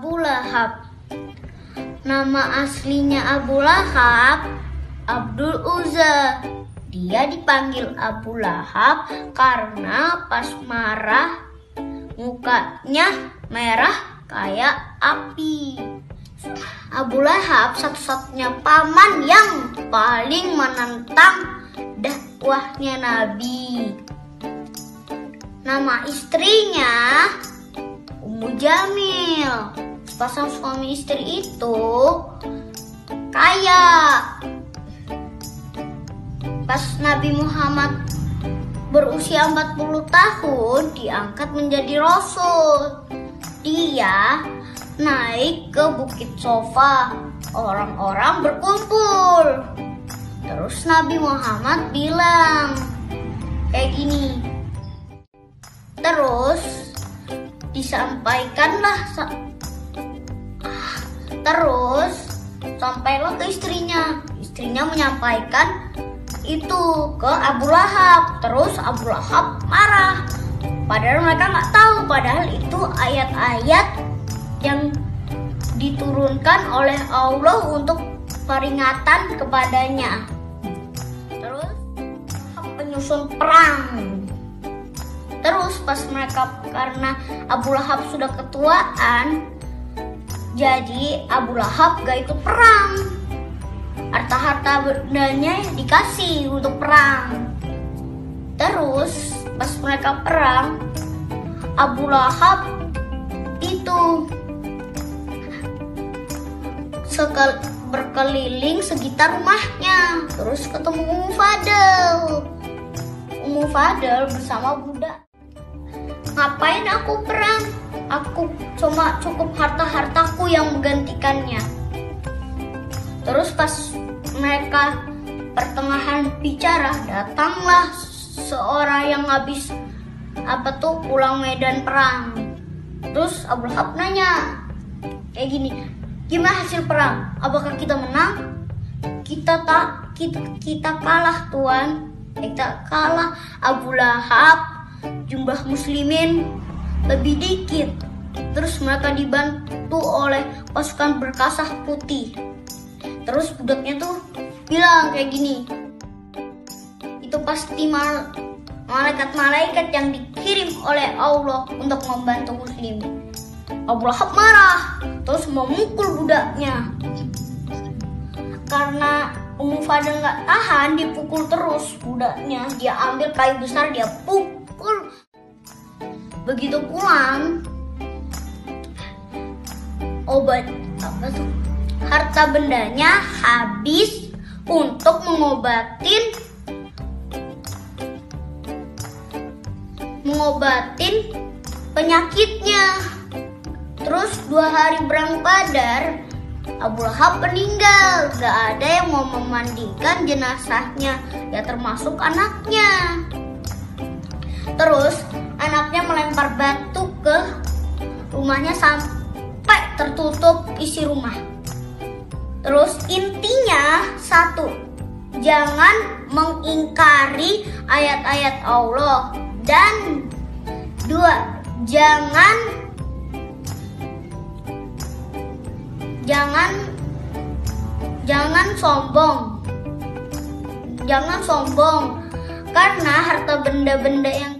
Abu Lahab. Nama aslinya Abu Lahab Abdul Uzza. Dia dipanggil Abu Lahab karena pas marah mukanya merah kayak api. Abu Lahab satu-satunya paman yang paling menentang dakwahnya Nabi. Nama istrinya Ummu Jamil. Pasang suami istri itu kaya. Pas Nabi Muhammad berusia 40 tahun diangkat menjadi rasul. Dia naik ke Bukit Sofa. Orang-orang berkumpul. Terus Nabi Muhammad bilang kayak gini. Terus disampaikanlah terus sampailah ke istrinya. Istrinya menyampaikan itu ke Abu Lahab. Terus Abu Lahab marah. Padahal mereka nggak tahu. Padahal itu ayat-ayat yang diturunkan oleh Allah untuk peringatan kepadanya. Terus penyusun perang. Terus pas mereka karena Abu Lahab sudah ketuaan, jadi Abu Lahab gak ikut perang. Harta-harta bendanya dikasih untuk perang. Terus pas mereka perang, Abu Lahab itu sekal berkeliling sekitar rumahnya terus ketemu Ummu Fadel Ummu Fadel bersama budak ngapain aku perang aku cuma cukup harta-hartaku yang menggantikannya terus pas mereka pertengahan bicara datanglah seorang yang habis apa tuh pulang medan perang terus Abu Lahab nanya kayak gini Gimana hasil perang? Apakah kita menang? Kita tak kita, kita kalah tuan. Kita kalah Abu Lahab. Jumlah muslimin lebih dikit. Terus mereka dibantu oleh pasukan berkasah putih. Terus budaknya tuh bilang kayak gini. Itu pasti mal malaikat-malaikat yang dikirim oleh Allah untuk membantu muslim. Abu Lahab marah terus memukul budaknya. Karena Ummu Fadel nggak tahan dipukul terus budaknya. Dia ambil kayu besar dia pukul. Begitu pulang obat apa tuh harta bendanya habis untuk mengobatin mengobatin penyakitnya. Terus dua hari berang badar, Abu Lahab meninggal. Gak ada yang mau memandikan jenazahnya, ya termasuk anaknya. Terus rumahnya sampai tertutup isi rumah. Terus intinya satu, jangan mengingkari ayat-ayat Allah dan dua, jangan jangan jangan sombong. Jangan sombong karena harta benda-benda yang